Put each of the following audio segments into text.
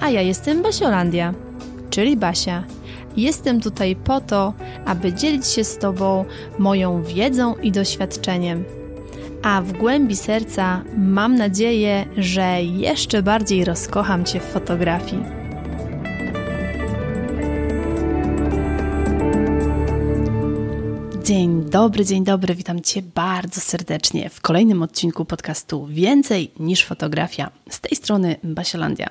A ja jestem Basiolandia, czyli Basia. Jestem tutaj po to, aby dzielić się z Tobą moją wiedzą i doświadczeniem. A w głębi serca mam nadzieję, że jeszcze bardziej rozkocham Cię w fotografii. Dzień dobry, dzień dobry, witam Cię bardzo serdecznie w kolejnym odcinku podcastu Więcej niż fotografia. Z tej strony Basiolandia.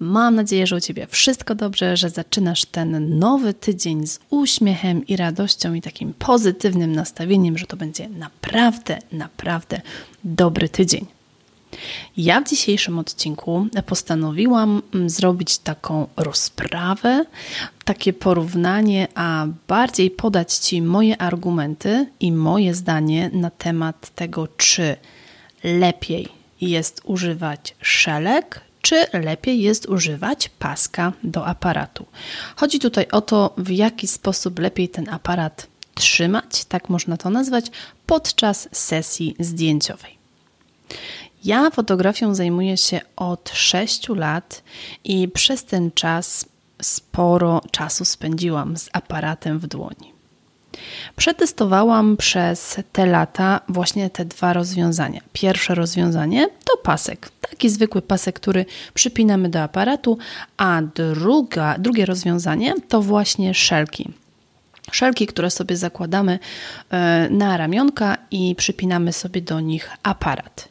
Mam nadzieję, że u Ciebie wszystko dobrze, że zaczynasz ten nowy tydzień z uśmiechem i radością i takim pozytywnym nastawieniem, że to będzie naprawdę, naprawdę dobry tydzień. Ja w dzisiejszym odcinku postanowiłam mm, zrobić taką rozprawę, takie porównanie, a bardziej podać Ci moje argumenty i moje zdanie na temat tego, czy lepiej jest używać szelek, czy lepiej jest używać paska do aparatu. Chodzi tutaj o to, w jaki sposób lepiej ten aparat trzymać, tak można to nazwać, podczas sesji zdjęciowej. Ja fotografią zajmuję się od 6 lat i przez ten czas sporo czasu spędziłam z aparatem w dłoni. Przetestowałam przez te lata właśnie te dwa rozwiązania. Pierwsze rozwiązanie to pasek, taki zwykły pasek, który przypinamy do aparatu, a druga, drugie rozwiązanie to właśnie szelki. Szelki, które sobie zakładamy e, na ramionka i przypinamy sobie do nich aparat.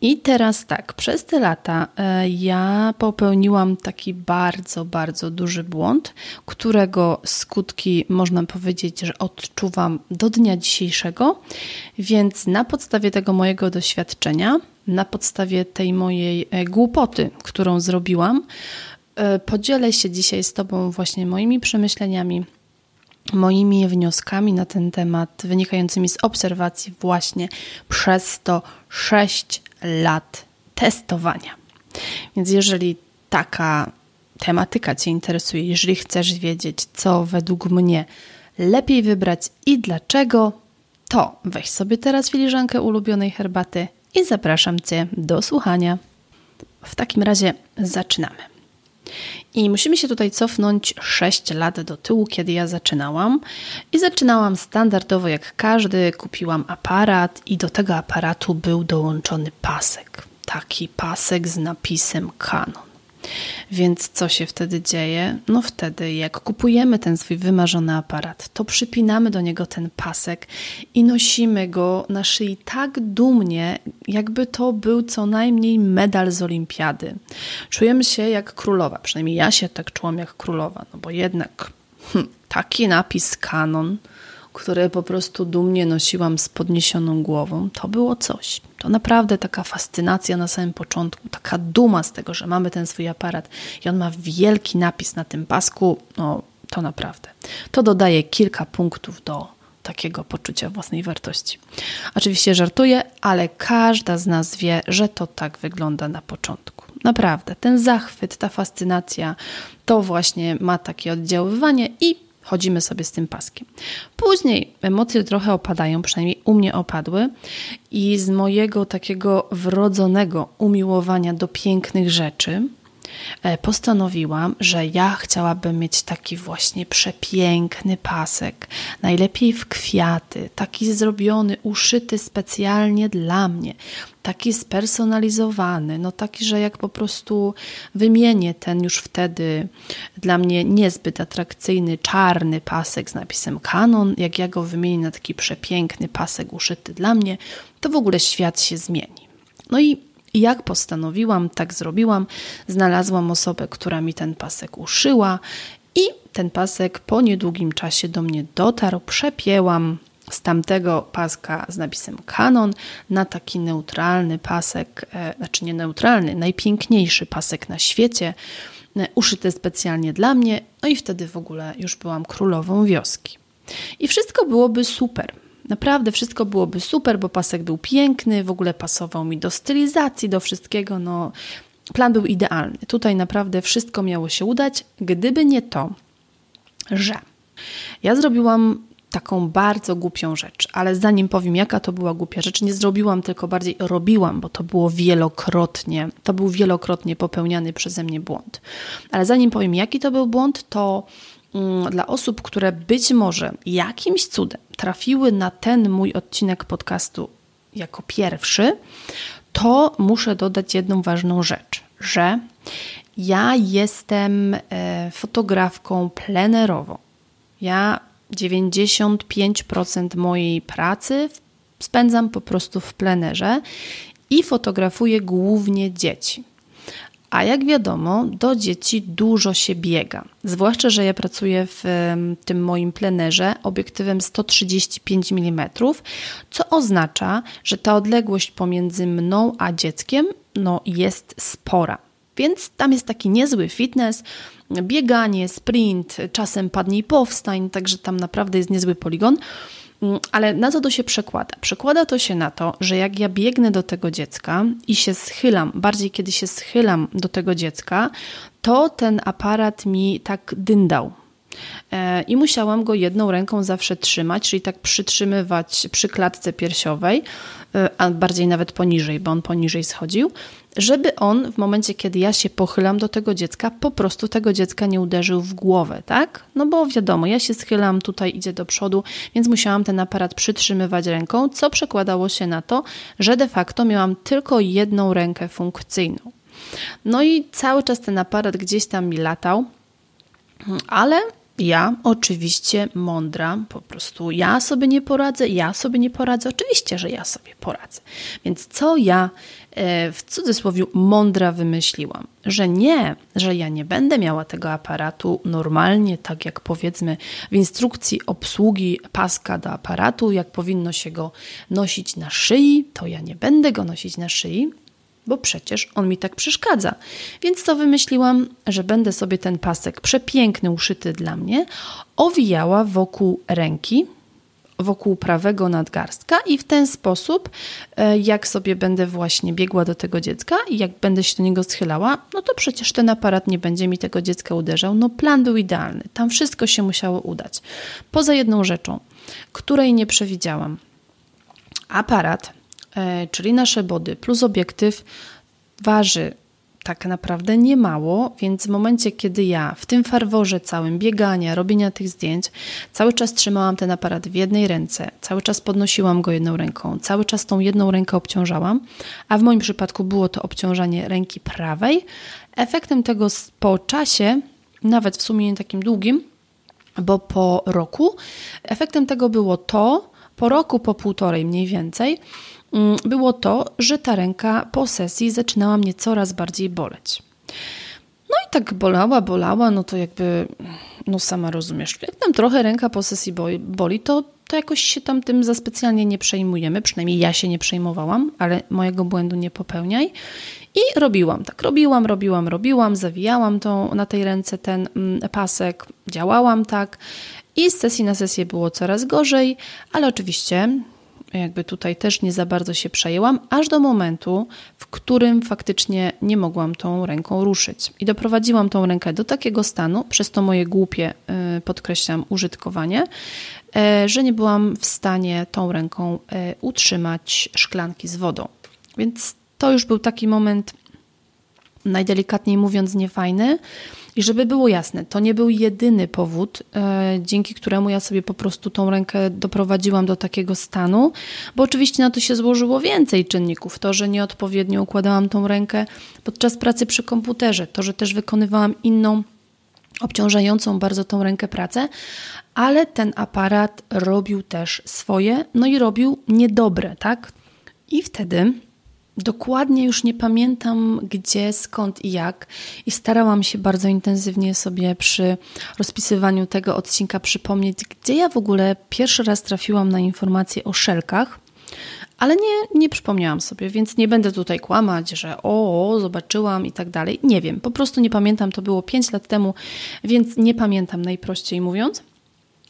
I teraz tak, przez te lata e, ja popełniłam taki bardzo, bardzo duży błąd, którego skutki można powiedzieć, że odczuwam do dnia dzisiejszego, więc na podstawie tego mojego doświadczenia, na podstawie tej mojej e, głupoty, którą zrobiłam, podzielę się dzisiaj z Tobą właśnie moimi przemyśleniami moimi wnioskami na ten temat, wynikającymi z obserwacji właśnie przez to 6 lat testowania. Więc jeżeli taka tematyka Cię interesuje, jeżeli chcesz wiedzieć, co według mnie lepiej wybrać i dlaczego, to weź sobie teraz filiżankę ulubionej herbaty i zapraszam Cię do słuchania. W takim razie zaczynamy. I musimy się tutaj cofnąć 6 lat do tyłu, kiedy ja zaczynałam. I zaczynałam standardowo jak każdy, kupiłam aparat i do tego aparatu był dołączony pasek. Taki pasek z napisem Canon. Więc co się wtedy dzieje? No wtedy, jak kupujemy ten swój wymarzony aparat, to przypinamy do niego ten pasek i nosimy go na szyi tak dumnie, jakby to był co najmniej medal z olimpiady. Czujemy się jak królowa, przynajmniej ja się tak czułam jak królowa, no bo jednak hm, taki napis kanon które po prostu dumnie nosiłam z podniesioną głową, to było coś. To naprawdę taka fascynacja na samym początku, taka duma z tego, że mamy ten swój aparat i on ma wielki napis na tym pasku, no to naprawdę. To dodaje kilka punktów do takiego poczucia własnej wartości. Oczywiście żartuję, ale każda z nas wie, że to tak wygląda na początku. Naprawdę, ten zachwyt, ta fascynacja, to właśnie ma takie oddziaływanie i chodzimy sobie z tym paskiem. Później emocje trochę opadają, przynajmniej u mnie opadły, i z mojego takiego wrodzonego umiłowania do pięknych rzeczy postanowiłam, że ja chciałabym mieć taki właśnie przepiękny pasek, najlepiej w kwiaty, taki zrobiony, uszyty specjalnie dla mnie, taki spersonalizowany, no taki, że jak po prostu wymienię ten już wtedy dla mnie niezbyt atrakcyjny czarny pasek z napisem Canon, jak ja go wymienię na taki przepiękny pasek uszyty dla mnie, to w ogóle świat się zmieni. No i jak postanowiłam, tak zrobiłam. Znalazłam osobę, która mi ten pasek uszyła i ten pasek po niedługim czasie do mnie dotarł. Przepięłam, z tamtego paska z napisem Canon na taki neutralny pasek, e, znaczy nie neutralny, najpiękniejszy pasek na świecie, uszyte specjalnie dla mnie, no i wtedy w ogóle już byłam królową wioski. I wszystko byłoby super. Naprawdę wszystko byłoby super, bo pasek był piękny, w ogóle pasował mi do stylizacji, do wszystkiego. No, plan był idealny. Tutaj naprawdę wszystko miało się udać, gdyby nie to, że ja zrobiłam taką bardzo głupią rzecz, ale zanim powiem, jaka to była głupia rzecz, nie zrobiłam, tylko bardziej robiłam, bo to było wielokrotnie, to był wielokrotnie popełniany przeze mnie błąd. Ale zanim powiem, jaki to był błąd, to mm, dla osób, które być może jakimś cudem trafiły na ten mój odcinek podcastu jako pierwszy, to muszę dodać jedną ważną rzecz, że ja jestem e, fotografką plenerową. Ja 95% mojej pracy spędzam po prostu w plenerze i fotografuję głównie dzieci. A jak wiadomo, do dzieci dużo się biega. Zwłaszcza, że ja pracuję w tym moim plenerze obiektywem 135 mm, co oznacza, że ta odległość pomiędzy mną a dzieckiem no, jest spora. Więc tam jest taki niezły fitness, bieganie, sprint, czasem padnij powstań, także tam naprawdę jest niezły poligon. Mm, ale na co to się przekłada? Przekłada to się na to, że jak ja biegnę do tego dziecka i się schylam, bardziej kiedy się schylam do tego dziecka, to ten aparat mi tak dyndał. E, I musiałam go jedną ręką zawsze trzymać, czyli tak przytrzymywać przy klatce piersiowej, e, a bardziej nawet poniżej, bo on poniżej schodził, żeby on w momencie, kiedy ja się pochylam do tego dziecka, po prostu tego dziecka nie uderzył w głowę, tak? No bo wiadomo, ja się schylam, tutaj idzie do przodu, więc musiałam ten aparat przytrzymywać ręką, co przekładało się na to, że de facto miałam tylko jedną rękę funkcyjną. No i cały czas ten aparat gdzieś tam mi latał, ale ja oczywiście mądra, po prostu ja sobie nie poradzę, ja sobie nie poradzę, oczywiście, że ja sobie poradzę. Więc co ja e, w cudzysłowie mądra wymyśliłam? Że nie, że ja nie będę miała tego aparatu normalnie, tak jak powiedzmy w instrukcji obsługi paska do aparatu, jak powinno się go nosić na szyi, to ja nie będę go nosić na szyi, bo przecież on mi tak przeszkadza. Więc to wymyśliłam, że będę sobie ten pasek przepiękny, uszyty dla mnie, owijała wokół ręki, wokół prawego nadgarstka i w ten sposób, e, jak sobie będę właśnie biegła do tego dziecka i jak będę się do niego schylała, no to przecież ten aparat nie będzie mi tego dziecka uderzał. No plan był idealny, tam wszystko się musiało udać. Poza jedną rzeczą, której nie przewidziałam. Aparat czyli nasze body plus obiektyw waży tak naprawdę nie mało, więc w momencie, kiedy ja w tym farworze całym biegania, robienia tych zdjęć, cały czas trzymałam ten aparat w jednej ręce, cały czas podnosiłam go jedną ręką, cały czas tą jedną rękę obciążałam, a w moim przypadku było to obciążanie ręki prawej. Efektem tego po czasie, nawet w sumie nie takim długim, bo po roku, efektem tego było to, po roku, po półtorej mniej więcej, było to, że ta ręka po sesji zaczynała mnie coraz bardziej boleć. No i tak bolała, bolała, no to jakby, no sama rozumiesz, jak tam trochę ręka po sesji boli, to, to jakoś się tam tym za specjalnie nie przejmujemy, przynajmniej ja się nie przejmowałam, ale mojego błędu nie popełniaj. I robiłam tak, robiłam, robiłam, robiłam, zawijałam tą, na tej ręce ten mm, pasek, działałam tak i z sesji na sesję było coraz gorzej, ale oczywiście jakby tutaj też nie za bardzo się przejęłam, aż do momentu, w którym faktycznie nie mogłam tą ręką ruszyć. I doprowadziłam tą rękę do takiego stanu, przez to moje głupie, y, podkreślam, użytkowanie, y, że nie byłam w stanie tą ręką y, utrzymać szklanki z wodą. Więc to już był taki moment, najdelikatniej mówiąc, niefajny. I żeby było jasne, to nie był jedyny powód, e, dzięki któremu ja sobie po prostu tą rękę doprowadziłam do takiego stanu, bo oczywiście na to się złożyło więcej czynników. To, że nieodpowiednio układałam tą rękę podczas pracy przy komputerze, to, że też wykonywałam inną obciążającą bardzo tą rękę pracę, ale ten aparat robił też swoje, no i robił niedobre, tak? I wtedy Dokładnie już nie pamiętam gdzie, skąd i jak, i starałam się bardzo intensywnie sobie przy rozpisywaniu tego odcinka przypomnieć, gdzie ja w ogóle pierwszy raz trafiłam na informacje o szelkach. Ale nie, nie przypomniałam sobie, więc nie będę tutaj kłamać, że o, zobaczyłam i tak dalej. Nie wiem, po prostu nie pamiętam, to było 5 lat temu, więc nie pamiętam najprościej mówiąc.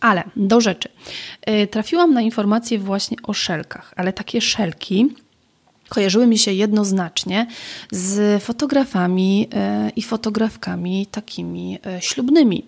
Ale do rzeczy. Y, trafiłam na informacje właśnie o szelkach, ale takie szelki kojarzyły mi się jednoznacznie z fotografami y, i fotografkami takimi y, ślubnymi.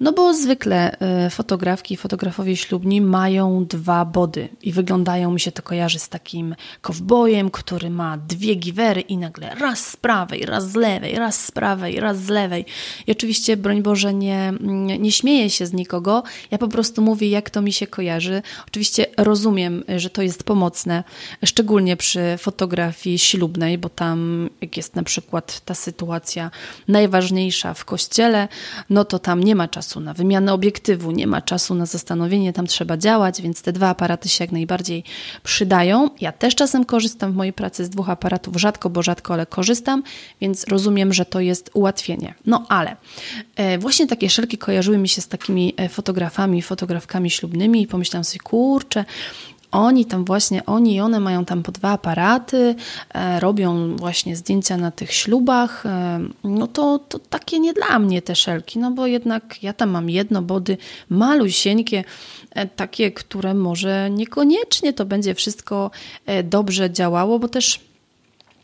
No bo zwykle y, fotografki i fotografowie ślubni mają dwa body i wyglądają mi się to kojarzy z takim kowbojem, który ma dwie giwery i nagle raz z prawej, raz z lewej, raz z prawej, raz z lewej. I oczywiście, broń Boże, nie, nie śmieję się z nikogo, ja po prostu mówię, jak to mi się kojarzy. Oczywiście rozumiem, że to jest pomocne, szczególnie przy fotografii ślubnej, bo tam, jak jest na przykład ta sytuacja najważniejsza w kościele, no to tam nie ma czasu czasu na wymianę obiektywu, nie ma czasu na zastanowienie, tam trzeba działać, więc te dwa aparaty się jak najbardziej przydają. Ja też czasem korzystam w mojej pracy z dwóch aparatów, rzadko, bo rzadko, ale korzystam, więc rozumiem, że to jest ułatwienie. No ale e, właśnie takie szelki kojarzyły mi się z takimi e, fotografami, fotografkami ślubnymi i pomyślałam sobie, kurczę, oni tam właśnie, oni i one mają tam po dwa aparaty, e, robią właśnie zdjęcia na tych ślubach, e, no to, to takie nie dla mnie te szelki, no bo jednak ja tam mam jedno body malusieńkie, e, takie, które może niekoniecznie to będzie wszystko e, dobrze działało, bo też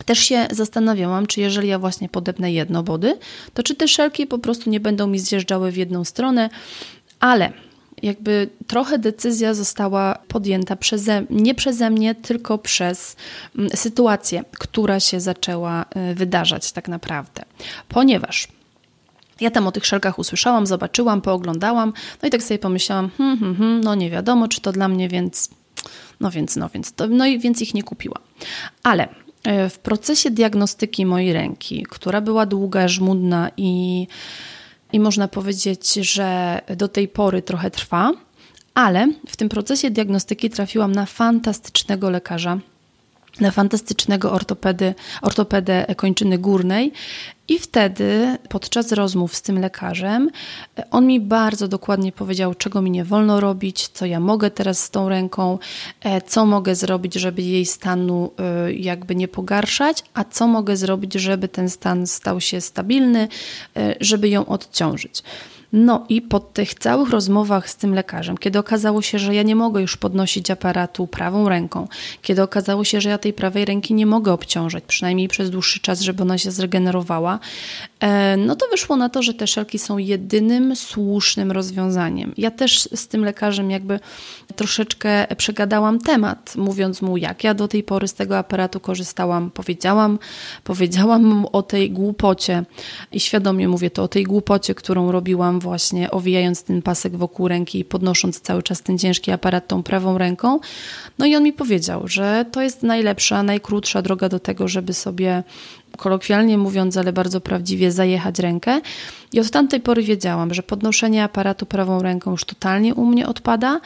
też się zastanawiałam, czy jeżeli ja właśnie podepnę jedno body, to czy te szelki po prostu nie będą mi zjeżdżały w jedną stronę, ale jakby trochę decyzja została podjęta przeze, nie przeze mnie, tylko przez mm, sytuację, która się zaczęła y, wydarzać tak naprawdę. Ponieważ ja tam o tych szelkach usłyszałam, zobaczyłam, pooglądałam, no i tak sobie pomyślałam, hmm, hmm, hmm, no nie wiadomo, czy to dla mnie, więc no więc, no więc, to, no i więc ich nie kupiłam. Ale y, w procesie diagnostyki mojej ręki, która była długa, żmudna i i można powiedzieć, że do tej pory trochę trwa, ale w tym procesie diagnostyki trafiłam na fantastycznego lekarza, na fantastycznego ortopedy, ortopedę kończyny górnej. I wtedy, podczas rozmów z tym lekarzem, on mi bardzo dokładnie powiedział, czego mi nie wolno robić, co ja mogę teraz z tą ręką, e, co mogę zrobić, żeby jej stanu e, jakby nie pogarszać, a co mogę zrobić, żeby ten stan stał się stabilny, e, żeby ją odciążyć. No i po tych całych rozmowach z tym lekarzem, kiedy okazało się, że ja nie mogę już podnosić aparatu prawą ręką, kiedy okazało się, że ja tej prawej ręki nie mogę obciążać, przynajmniej przez dłuższy czas, żeby ona się zregenerowała, e, no to wyszło na to, że te szelki są jedynym słusznym rozwiązaniem. Ja też z tym lekarzem jakby troszeczkę przegadałam temat, mówiąc mu, jak ja do tej pory z tego aparatu korzystałam. Powiedziałam, powiedziałam mu o tej głupocie i świadomie mówię to o tej głupocie, którą robiłam właśnie owijając ten pasek wokół ręki i podnosząc cały czas ten ciężki aparat tą prawą ręką. No i on mi powiedział, że to jest najlepsza, najkrótsza droga do tego, żeby sobie kolokwialnie mówiąc, ale bardzo prawdziwie, zajechać rękę. I od tamtej pory wiedziałam, że podnoszenie aparatu prawą ręką już totalnie u mnie odpada,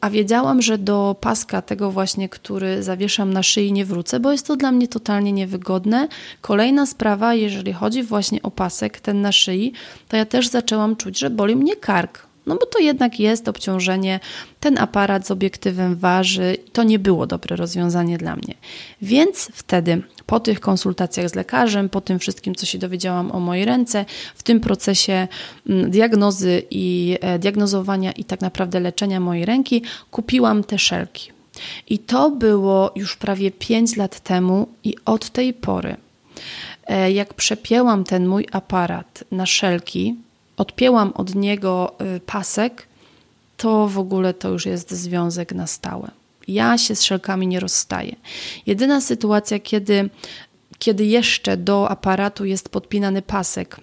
a wiedziałam, że do paska tego właśnie, który zawieszam na szyi, nie wrócę, bo jest to dla mnie totalnie niewygodne. Kolejna sprawa, jeżeli chodzi właśnie o pasek, ten na szyi, to ja też zaczęłam czuć, że boli mnie kark. No bo to jednak jest obciążenie, ten aparat z obiektywem waży, to nie było dobre rozwiązanie dla mnie. Więc wtedy po tych konsultacjach z lekarzem, po tym wszystkim, co się dowiedziałam o mojej ręce, w tym procesie mm, diagnozy i e, diagnozowania i tak naprawdę leczenia mojej ręki, kupiłam te szelki. I to było już prawie 5 lat temu, i od tej pory, e, jak przepięłam ten mój aparat na szelki, odpięłam od niego y, pasek, to w ogóle to już jest związek na stałe. Ja się z szelkami nie rozstaję. Jedyna sytuacja, kiedy, kiedy jeszcze do aparatu jest podpinany pasek,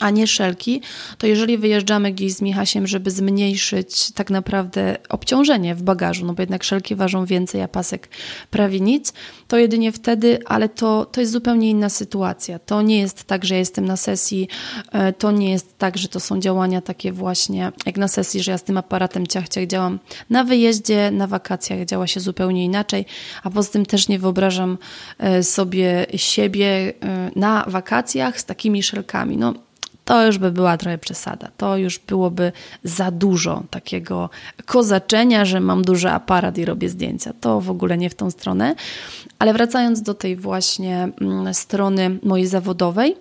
a nie szelki, to jeżeli wyjeżdżamy gdzieś z Michasiem, żeby zmniejszyć tak naprawdę obciążenie w bagażu, no bo jednak szelki ważą więcej, a pasek prawie nic, to jedynie wtedy, ale to, to jest zupełnie inna sytuacja. To nie jest tak, że ja jestem na sesji, e, to nie jest tak, że to są działania takie właśnie jak na sesji, że ja z tym aparatem ciach, ciach działam. Na wyjeździe, na wakacjach działa się zupełnie inaczej, a poza tym też nie wyobrażam e, sobie siebie e, na wakacjach z takimi szelkami. No, to już by była trochę przesada. To już byłoby za dużo takiego kozaczenia, że mam duży aparat i robię zdjęcia. To w ogóle nie w tą stronę. Ale wracając do tej właśnie mm, strony mojej zawodowej,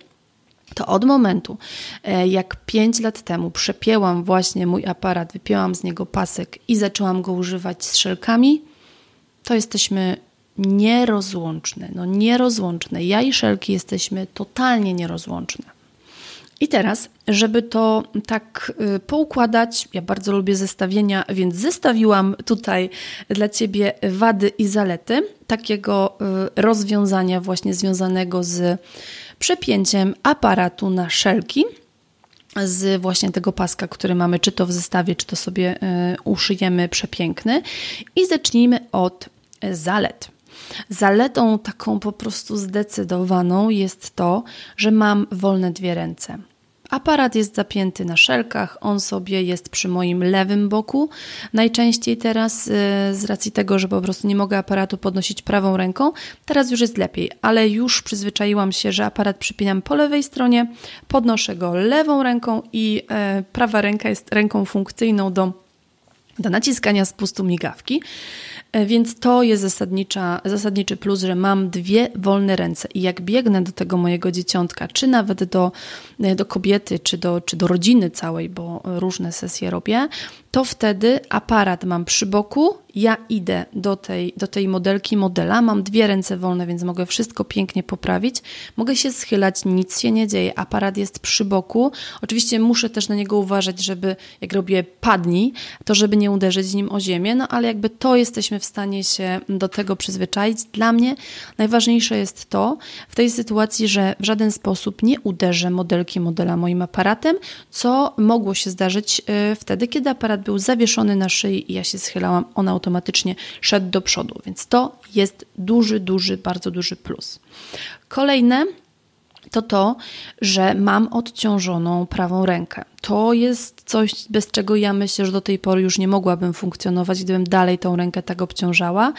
to od momentu, e, jak 5 lat temu przepięłam właśnie mój aparat, wypięłam z niego pasek i zaczęłam go używać z szelkami, to jesteśmy nierozłączne. No nierozłączne. Ja i szelki jesteśmy totalnie nierozłączne. I teraz, żeby to tak y, poukładać, ja bardzo lubię zestawienia, więc zestawiłam tutaj dla Ciebie wady i zalety takiego y, rozwiązania właśnie związanego z przepięciem aparatu na szelki z właśnie tego paska, który mamy, czy to w zestawie, czy to sobie y, uszyjemy przepiękny. I zacznijmy od zalet. Zaletą taką po prostu zdecydowaną jest to, że mam wolne dwie ręce. Aparat jest zapięty na szelkach, on sobie jest przy moim lewym boku. Najczęściej teraz, y, z racji tego, że po prostu nie mogę aparatu podnosić prawą ręką, teraz już jest lepiej, ale już przyzwyczaiłam się, że aparat przypinam po lewej stronie, podnoszę go lewą ręką i e, prawa ręka jest ręką funkcyjną do, do naciskania spustu migawki. E, więc to jest zasadnicza, zasadniczy plus, że mam dwie wolne ręce i jak biegnę do tego mojego dzieciątka, czy nawet do, e, do kobiety, czy do, czy do rodziny całej, bo różne sesje robię, to wtedy aparat mam przy boku, ja idę do tej, do tej modelki modela, mam dwie ręce wolne, więc mogę wszystko pięknie poprawić, mogę się schylać, nic się nie dzieje, aparat jest przy boku. Oczywiście muszę też na niego uważać, żeby jak robię padni, to żeby nie uderzyć nim o ziemię, no ale jakby to jesteśmy w stanie się do tego przyzwyczaić. Dla mnie najważniejsze jest to w tej sytuacji, że w żaden sposób nie uderzę modelki modela moim aparatem, co mogło się zdarzyć y, wtedy, kiedy aparat był zawieszony na szyi i ja się schylałam, on automatycznie szedł do przodu, więc to jest duży, duży, bardzo duży plus. Kolejne to to, że mam odciążoną prawą rękę. To jest coś, bez czego ja myślę, że do tej pory już nie mogłabym funkcjonować, gdybym dalej tą rękę tak obciążała.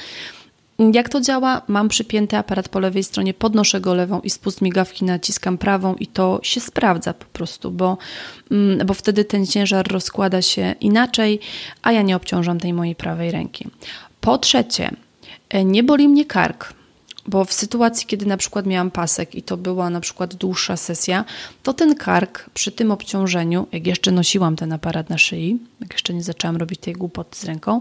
Jak to działa? Mam przypięty aparat po lewej stronie, podnoszę go lewą i spust migawki naciskam prawą i to się sprawdza po prostu, bo, mm, bo wtedy ten ciężar rozkłada się inaczej, a ja nie obciążam tej mojej prawej ręki. Po trzecie, e, nie boli mnie kark. Bo w sytuacji, kiedy na przykład miałam pasek i to była na przykład dłuższa sesja, to ten kark przy tym obciążeniu, jak jeszcze nosiłam ten aparat na szyi, jak jeszcze nie zaczęłam robić tej głupoty z ręką,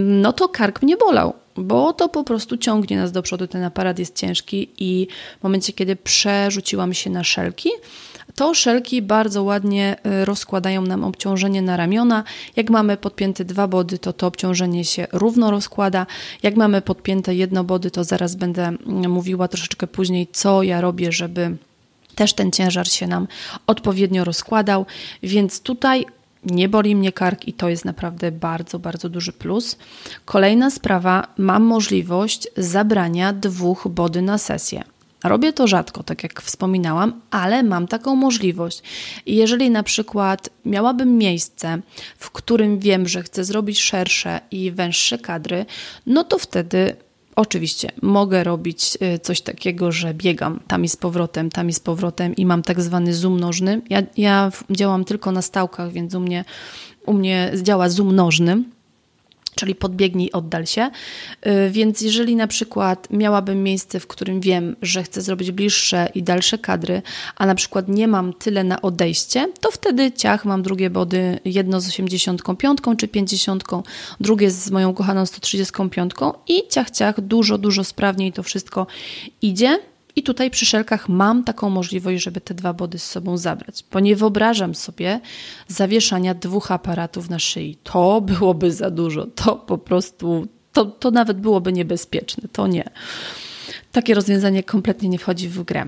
no to kark mnie bolał bo to po prostu ciągnie nas do przodu. Ten aparat jest ciężki i w momencie, kiedy przerzuciłam się na szelki, to szelki bardzo ładnie y, rozkładają nam obciążenie na ramiona. Jak mamy podpięte dwa body, to to obciążenie się równo rozkłada. Jak mamy podpięte jedno body, to zaraz będę mm, mówiła troszeczkę później, co ja robię, żeby też ten ciężar się nam odpowiednio rozkładał. Więc tutaj nie boli mnie kark i to jest naprawdę bardzo, bardzo duży plus. Kolejna sprawa, mam możliwość zabrania dwóch body na sesję. Robię to rzadko, tak jak wspominałam, ale mam taką możliwość. Jeżeli na przykład miałabym miejsce, w którym wiem, że chcę zrobić szersze i węższe kadry, no to wtedy Oczywiście mogę robić y, coś takiego, że biegam tam i z powrotem, tam i z powrotem i mam tak zwany zoom nożny. Ja, ja działam tylko na stałkach, więc u mnie, u mnie działa zoom nożny czyli podbiegnij, oddal się. Y, więc jeżeli na przykład miałabym miejsce, w którym wiem, że chcę zrobić bliższe i dalsze kadry, a na przykład nie mam tyle na odejście, to wtedy ciach, mam drugie body, jedno z 85 czy 50, drugie z moją kochaną 135 i ciach, ciach, dużo, dużo sprawniej to wszystko idzie. I tutaj przy szelkach mam taką możliwość, żeby te dwa body z sobą zabrać, bo nie wyobrażam sobie zawieszania dwóch aparatów na szyi. To byłoby za dużo, to po prostu, to, to nawet byłoby niebezpieczne, to nie. Takie rozwiązanie kompletnie nie wchodzi w grę.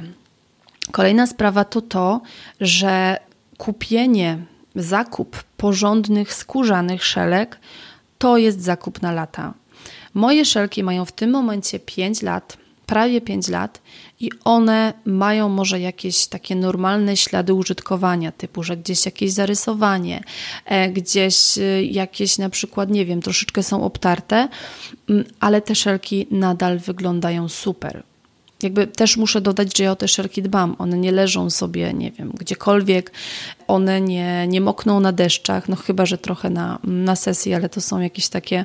Kolejna sprawa to to, że kupienie, zakup porządnych, skórzanych szelek to jest zakup na lata. Moje szelki mają w tym momencie 5 lat prawie 5 lat i one mają może jakieś takie normalne ślady użytkowania, typu, że gdzieś jakieś zarysowanie, e, gdzieś e, jakieś na przykład, nie wiem, troszeczkę są obtarte, mm, ale te szelki nadal wyglądają super. jakby też muszę dodać, że ja o te szelki dbam. One nie leżą sobie, nie wiem, gdziekolwiek, one nie, nie mokną na deszczach, no chyba, że trochę na, na sesji, ale to są jakieś takie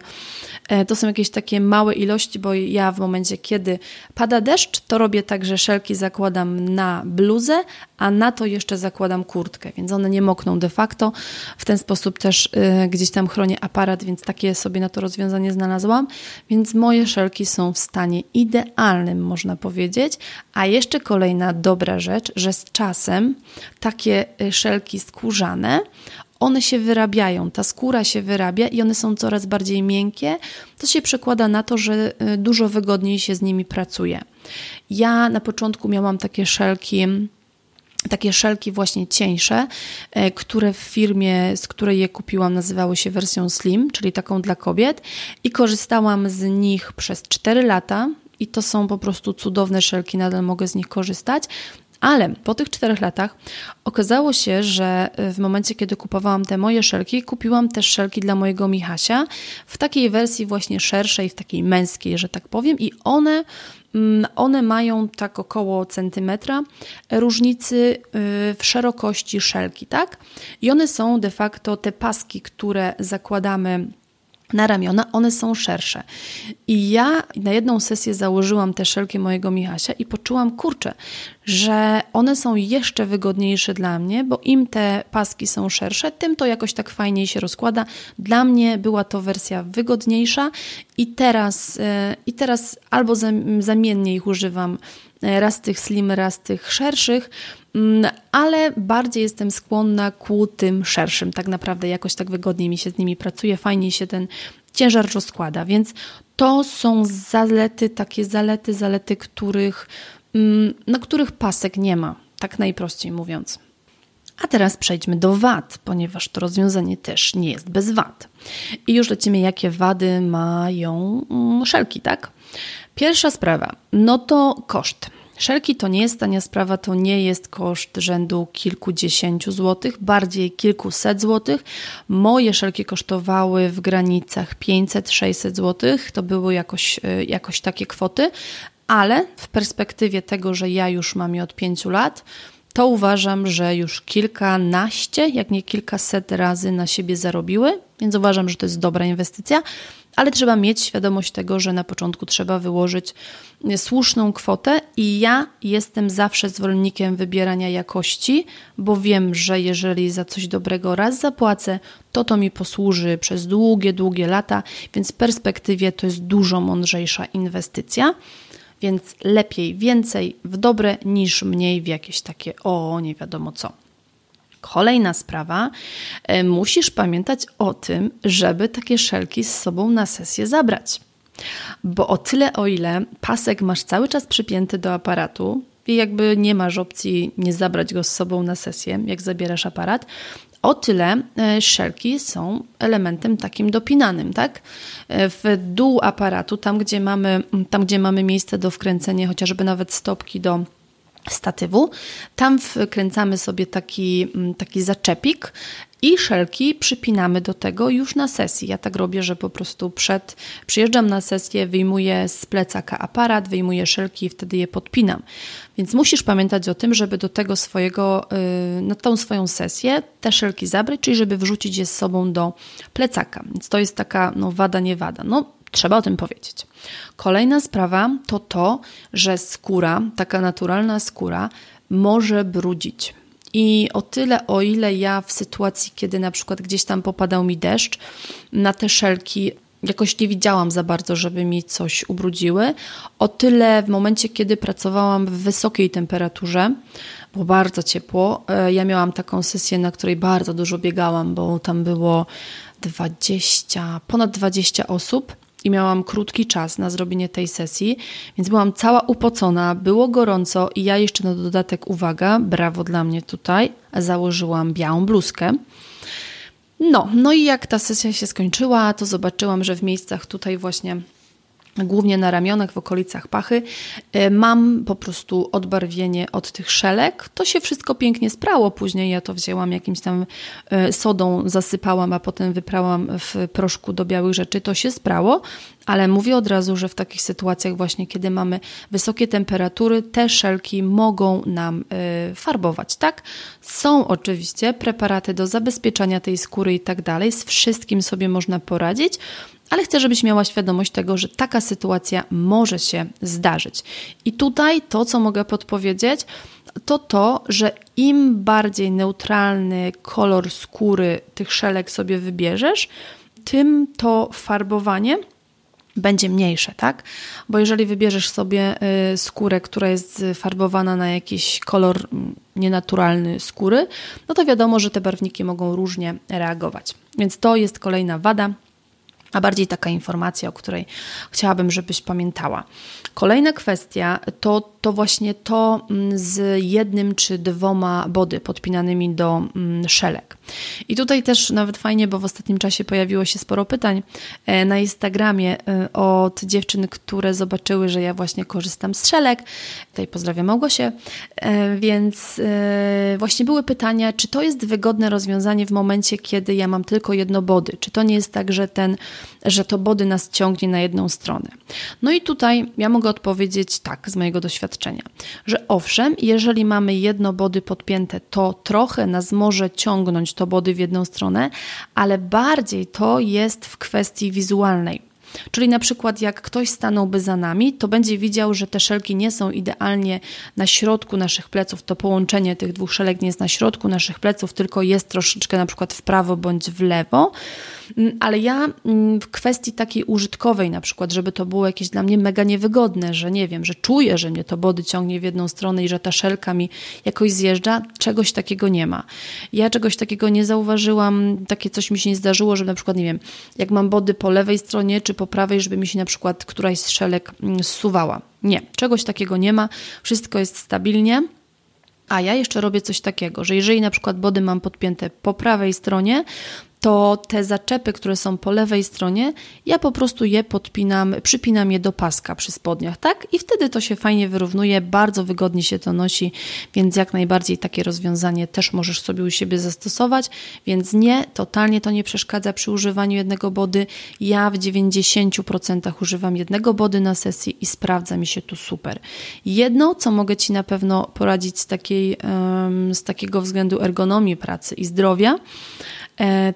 e, to są jakieś takie małe ilości, bo ja w momencie, kiedy pada deszcz, to robię tak, że szelki zakładam na bluzę, a na to jeszcze zakładam kurtkę, więc one nie mokną de facto. W ten sposób też y, gdzieś tam chronię aparat, więc takie sobie na to rozwiązanie znalazłam. Więc moje szelki są w stanie idealnym, można powiedzieć. A jeszcze kolejna dobra rzecz, że z czasem takie y, szelki skórzane one się wyrabiają, ta skóra się wyrabia i one są coraz bardziej miękkie. To się przekłada na to, że y, dużo wygodniej się z nimi pracuje. Ja na początku miałam takie szelki takie szelki właśnie cieńsze, e, które w firmie, z której je kupiłam, nazywały się wersją slim, czyli taką dla kobiet i korzystałam z nich przez 4 lata i to są po prostu cudowne szelki, nadal mogę z nich korzystać. Ale po tych czterech latach okazało się, że e, w momencie, kiedy kupowałam te moje szelki, kupiłam też szelki dla mojego Michasia w takiej wersji właśnie szerszej, w takiej męskiej, że tak powiem, i one Mm, one mają tak około centymetra różnicy y, w szerokości szelki, tak? I one są de facto te paski, które zakładamy na ramiona, one są szersze. I ja na jedną sesję założyłam te szelki mojego Michasia i poczułam, kurczę, że one są jeszcze wygodniejsze dla mnie, bo im te paski są szersze, tym to jakoś tak fajniej się rozkłada. Dla mnie była to wersja wygodniejsza i teraz, e, i teraz albo zamiennie ich używam raz tych slim, raz tych szerszych, mm, ale bardziej jestem skłonna ku tym szerszym. Tak naprawdę jakoś tak wygodniej mi się z nimi pracuje, fajniej się ten ciężar rozkłada, więc to są zalety, takie zalety, zalety, których Mm, na których pasek nie ma, tak najprościej mówiąc. A teraz przejdźmy do wad, ponieważ to rozwiązanie też nie jest bez wad. I już lecimy, jakie wady mają mm, szelki, tak? Pierwsza sprawa, no to koszt. Szelki to nie jest tania sprawa, to nie jest koszt rzędu kilkudziesięciu złotych, bardziej kilkuset złotych. Moje szelki kosztowały w granicach 500-600 złotych, to były jakoś, y, jakoś takie kwoty, ale w perspektywie tego, że ja już mam je od pięciu lat, to uważam, że już kilkanaście, jak nie kilkaset razy na siebie zarobiły, więc uważam, że to jest dobra inwestycja, ale trzeba mieć świadomość tego, że na początku trzeba wyłożyć słuszną kwotę i ja jestem zawsze zwolennikiem wybierania jakości, bo wiem, że jeżeli za coś dobrego raz zapłacę, to to mi posłuży przez długie, długie lata, więc w perspektywie to jest dużo mądrzejsza inwestycja. Więc lepiej więcej w dobre niż mniej w jakieś takie o nie wiadomo co. Kolejna sprawa, e, musisz pamiętać o tym, żeby takie szelki z sobą na sesję zabrać. Bo o tyle, o ile pasek masz cały czas przypięty do aparatu, i jakby nie masz opcji nie zabrać go z sobą na sesję, jak zabierasz aparat, o tyle e, szelki są elementem takim dopinanym, tak? E, w dół aparatu, tam gdzie mamy, tam, gdzie mamy miejsce do wkręcenia chociażby nawet stopki do statywu. Tam wkręcamy sobie taki, taki zaczepik i szelki przypinamy do tego już na sesji. Ja tak robię, że po prostu przed przyjeżdżam na sesję, wyjmuję z plecaka aparat, wyjmuję szelki i wtedy je podpinam. Więc musisz pamiętać o tym, żeby do tego swojego, y, na tą swoją sesję te szelki zabrać, czyli żeby wrzucić je z sobą do plecaka. Więc to jest taka no, wada, nie wada. No, trzeba o tym powiedzieć. Kolejna sprawa to to, że skóra, taka naturalna skóra, może brudzić. I o tyle, o ile ja w sytuacji, kiedy na przykład gdzieś tam popadał mi deszcz, na te szelki jakoś nie widziałam za bardzo, żeby mi coś ubrudziły. O tyle w momencie, kiedy pracowałam w wysokiej temperaturze, było bardzo ciepło, e, ja miałam taką sesję, na której bardzo dużo biegałam, bo tam było 20, ponad 20 osób i miałam krótki czas na zrobienie tej sesji, więc byłam cała upocona, było gorąco i ja jeszcze na dodatek, uwaga, brawo dla mnie tutaj, założyłam białą bluzkę. No, no i jak ta sesja się skończyła, to zobaczyłam, że w miejscach tutaj właśnie głównie na ramionach, w okolicach pachy, e, mam po prostu odbarwienie od tych szelek. To się wszystko pięknie sprało. Później ja to wzięłam jakimś tam e, sodą, zasypałam, a potem wyprałam w proszku do białych rzeczy. To się sprało, ale mówię od razu, że w takich sytuacjach właśnie, kiedy mamy wysokie temperatury, te szelki mogą nam y, farbować, tak? Są oczywiście preparaty do zabezpieczania tej skóry i tak dalej, z wszystkim sobie można poradzić, ale chcę, żebyś miała świadomość tego, że taka sytuacja może się zdarzyć. I tutaj to, co mogę podpowiedzieć, to to, że im bardziej neutralny kolor skóry tych szelek sobie wybierzesz, tym to farbowanie będzie mniejsze, tak? Bo jeżeli wybierzesz sobie y, skórę, która jest farbowana na jakiś kolor mm, nienaturalny skóry, no to wiadomo, że te barwniki mogą różnie reagować. Więc to jest kolejna wada a bardziej taka informacja, o której chciałabym, żebyś pamiętała. Kolejna kwestia to, to właśnie to mm, z jednym czy dwoma body podpinanymi do mm, szelek. I tutaj też nawet fajnie, bo w ostatnim czasie pojawiło się sporo pytań e, na Instagramie e, od dziewczyn, które zobaczyły, że ja właśnie korzystam z szelek. Tutaj pozdrawiam Małgosię. E, więc właśnie były pytania, czy to jest wygodne rozwiązanie w momencie, kiedy ja mam tylko jedno body? Czy to nie jest tak, że ten że to body nas ciągnie na jedną stronę. No i tutaj ja mogę odpowiedzieć tak z mojego doświadczenia, że owszem, jeżeli mamy jedno body podpięte, to trochę nas może ciągnąć to body w jedną stronę, ale bardziej to jest w kwestii wizualnej. Czyli na przykład jak ktoś stanąłby za nami, to będzie widział, że te szelki nie są idealnie na środku naszych pleców, to połączenie tych dwóch szelek nie jest na środku naszych pleców, tylko jest troszeczkę na przykład w prawo bądź w lewo. Mm, ale ja mm, w kwestii takiej użytkowej na przykład, żeby to było jakieś dla mnie mega niewygodne, że nie wiem, że czuję, że mnie to body ciągnie w jedną stronę i że ta szelka mi jakoś zjeżdża, czegoś takiego nie ma. Ja czegoś takiego nie zauważyłam, takie coś mi się nie zdarzyło, że na przykład, nie wiem, jak mam body po lewej stronie czy po prawej, żeby mi się na przykład któraś z szelek mm, zsuwała. Nie, czegoś takiego nie ma, wszystko jest stabilnie. A ja jeszcze robię coś takiego, że jeżeli na przykład body mam podpięte po prawej stronie, to te zaczepy, które są po lewej stronie, ja po prostu je podpinam, przypinam je do paska przy spodniach, tak? I wtedy to się fajnie wyrównuje, bardzo wygodnie się to nosi, więc jak najbardziej takie rozwiązanie też możesz sobie u siebie zastosować, więc nie, totalnie to nie przeszkadza przy używaniu jednego body. Ja w 90% używam jednego body na sesji i sprawdza mi się tu super. Jedno, co mogę Ci na pewno poradzić z, takiej, z takiego względu ergonomii pracy i zdrowia,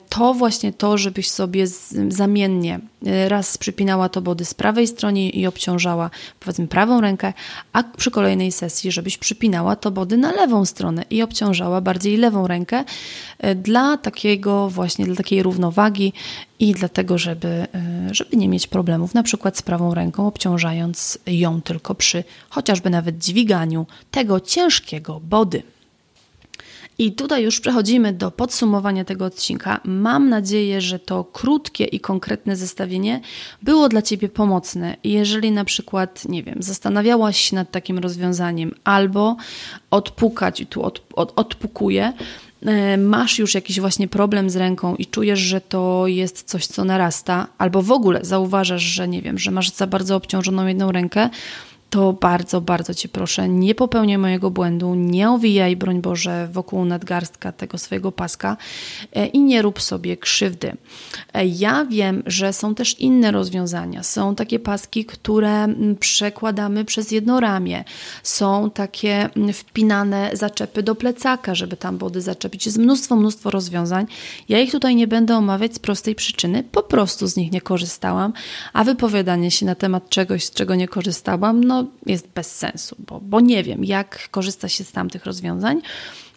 to właśnie to, żebyś sobie zamiennie e, raz przypinała to body z prawej strony i obciążała powiedzmy prawą rękę, a przy kolejnej sesji, żebyś przypinała to body na lewą stronę i obciążała bardziej lewą rękę e, dla takiego właśnie, dla takiej równowagi i dlatego, żeby, żeby nie mieć problemów na przykład z prawą ręką, obciążając ją tylko przy chociażby nawet dźwiganiu tego ciężkiego body. I tutaj już przechodzimy do podsumowania tego odcinka. Mam nadzieję, że to krótkie i konkretne zestawienie było dla Ciebie pomocne. Jeżeli na przykład, nie wiem, zastanawiałaś się nad takim rozwiązaniem albo odpukać, i tu od, od, odpukuję, e, masz już jakiś właśnie problem z ręką i czujesz, że to jest coś, co narasta, albo w ogóle zauważasz, że nie wiem, że masz za bardzo obciążoną jedną rękę, to bardzo, bardzo Cię proszę, nie popełniaj mojego błędu, nie owijaj, broń Boże, wokół nadgarstka tego swojego paska e, i nie rób sobie krzywdy. E, ja wiem, że są też inne rozwiązania. Są takie paski, które przekładamy przez jedno ramię. Są takie wpinane zaczepy do plecaka, żeby tam body zaczepić. Jest mnóstwo, mnóstwo rozwiązań. Ja ich tutaj nie będę omawiać z prostej przyczyny. Po prostu z nich nie korzystałam, a wypowiadanie się na temat czegoś, z czego nie korzystałam, jest bez sensu, bo, bo nie wiem, jak korzysta się z tamtych rozwiązań.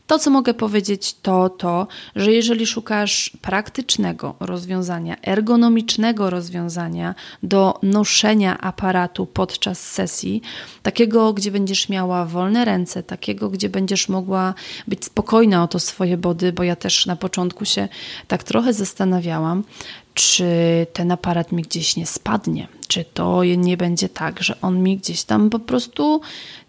To, co mogę powiedzieć, to to, że jeżeli szukasz praktycznego rozwiązania, ergonomicznego rozwiązania do noszenia aparatu podczas sesji, takiego, gdzie będziesz miała wolne ręce, takiego, gdzie będziesz mogła być spokojna o to swoje body, bo ja też na początku się tak trochę zastanawiałam, czy ten aparat mi gdzieś nie spadnie, czy to nie będzie tak, że on mi gdzieś tam po prostu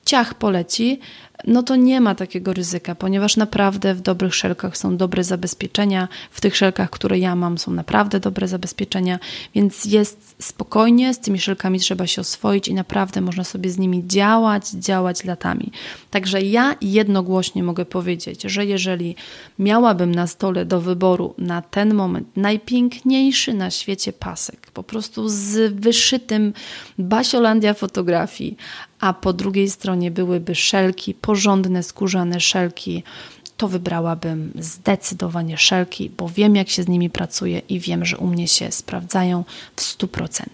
ciach poleci, no to nie ma takiego ryzyka, ponieważ naprawdę w dobrych szelkach są dobre zabezpieczenia. W tych szelkach, które ja mam, są naprawdę dobre zabezpieczenia, więc jest spokojnie, z tymi szelkami trzeba się oswoić i naprawdę można sobie z nimi działać, działać latami. Także ja jednogłośnie mogę powiedzieć, że jeżeli miałabym na stole do wyboru na ten moment najpiękniejszy na świecie pasek, po prostu z wyszytym Basiolandia fotografii, a po drugiej stronie byłyby szelki, porządne skórzane szelki, to wybrałabym zdecydowanie szelki, bo wiem jak się z nimi pracuje i wiem, że u mnie się sprawdzają w 100%.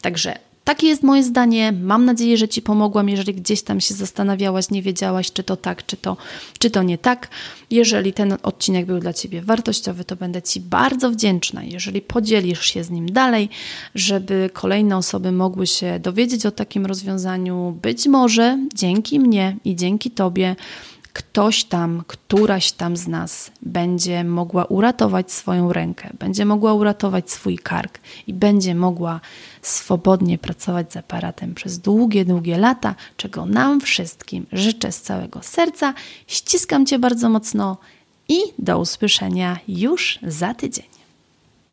Także takie jest moje zdanie. Mam nadzieję, że Ci pomogłam, jeżeli gdzieś tam się zastanawiałaś, nie wiedziałaś, czy to tak, czy to, czy to nie tak. Jeżeli ten odcinek był dla Ciebie wartościowy, to będę Ci bardzo wdzięczna, jeżeli podzielisz się z nim dalej, żeby kolejne osoby mogły się dowiedzieć o takim rozwiązaniu. Być może dzięki mnie i dzięki Tobie ktoś tam, któraś tam z nas będzie mogła uratować swoją rękę, będzie mogła uratować swój kark i będzie mogła swobodnie pracować z aparatem przez długie, długie lata, czego nam wszystkim życzę z całego serca. Ściskam Cię bardzo mocno i do usłyszenia już za tydzień.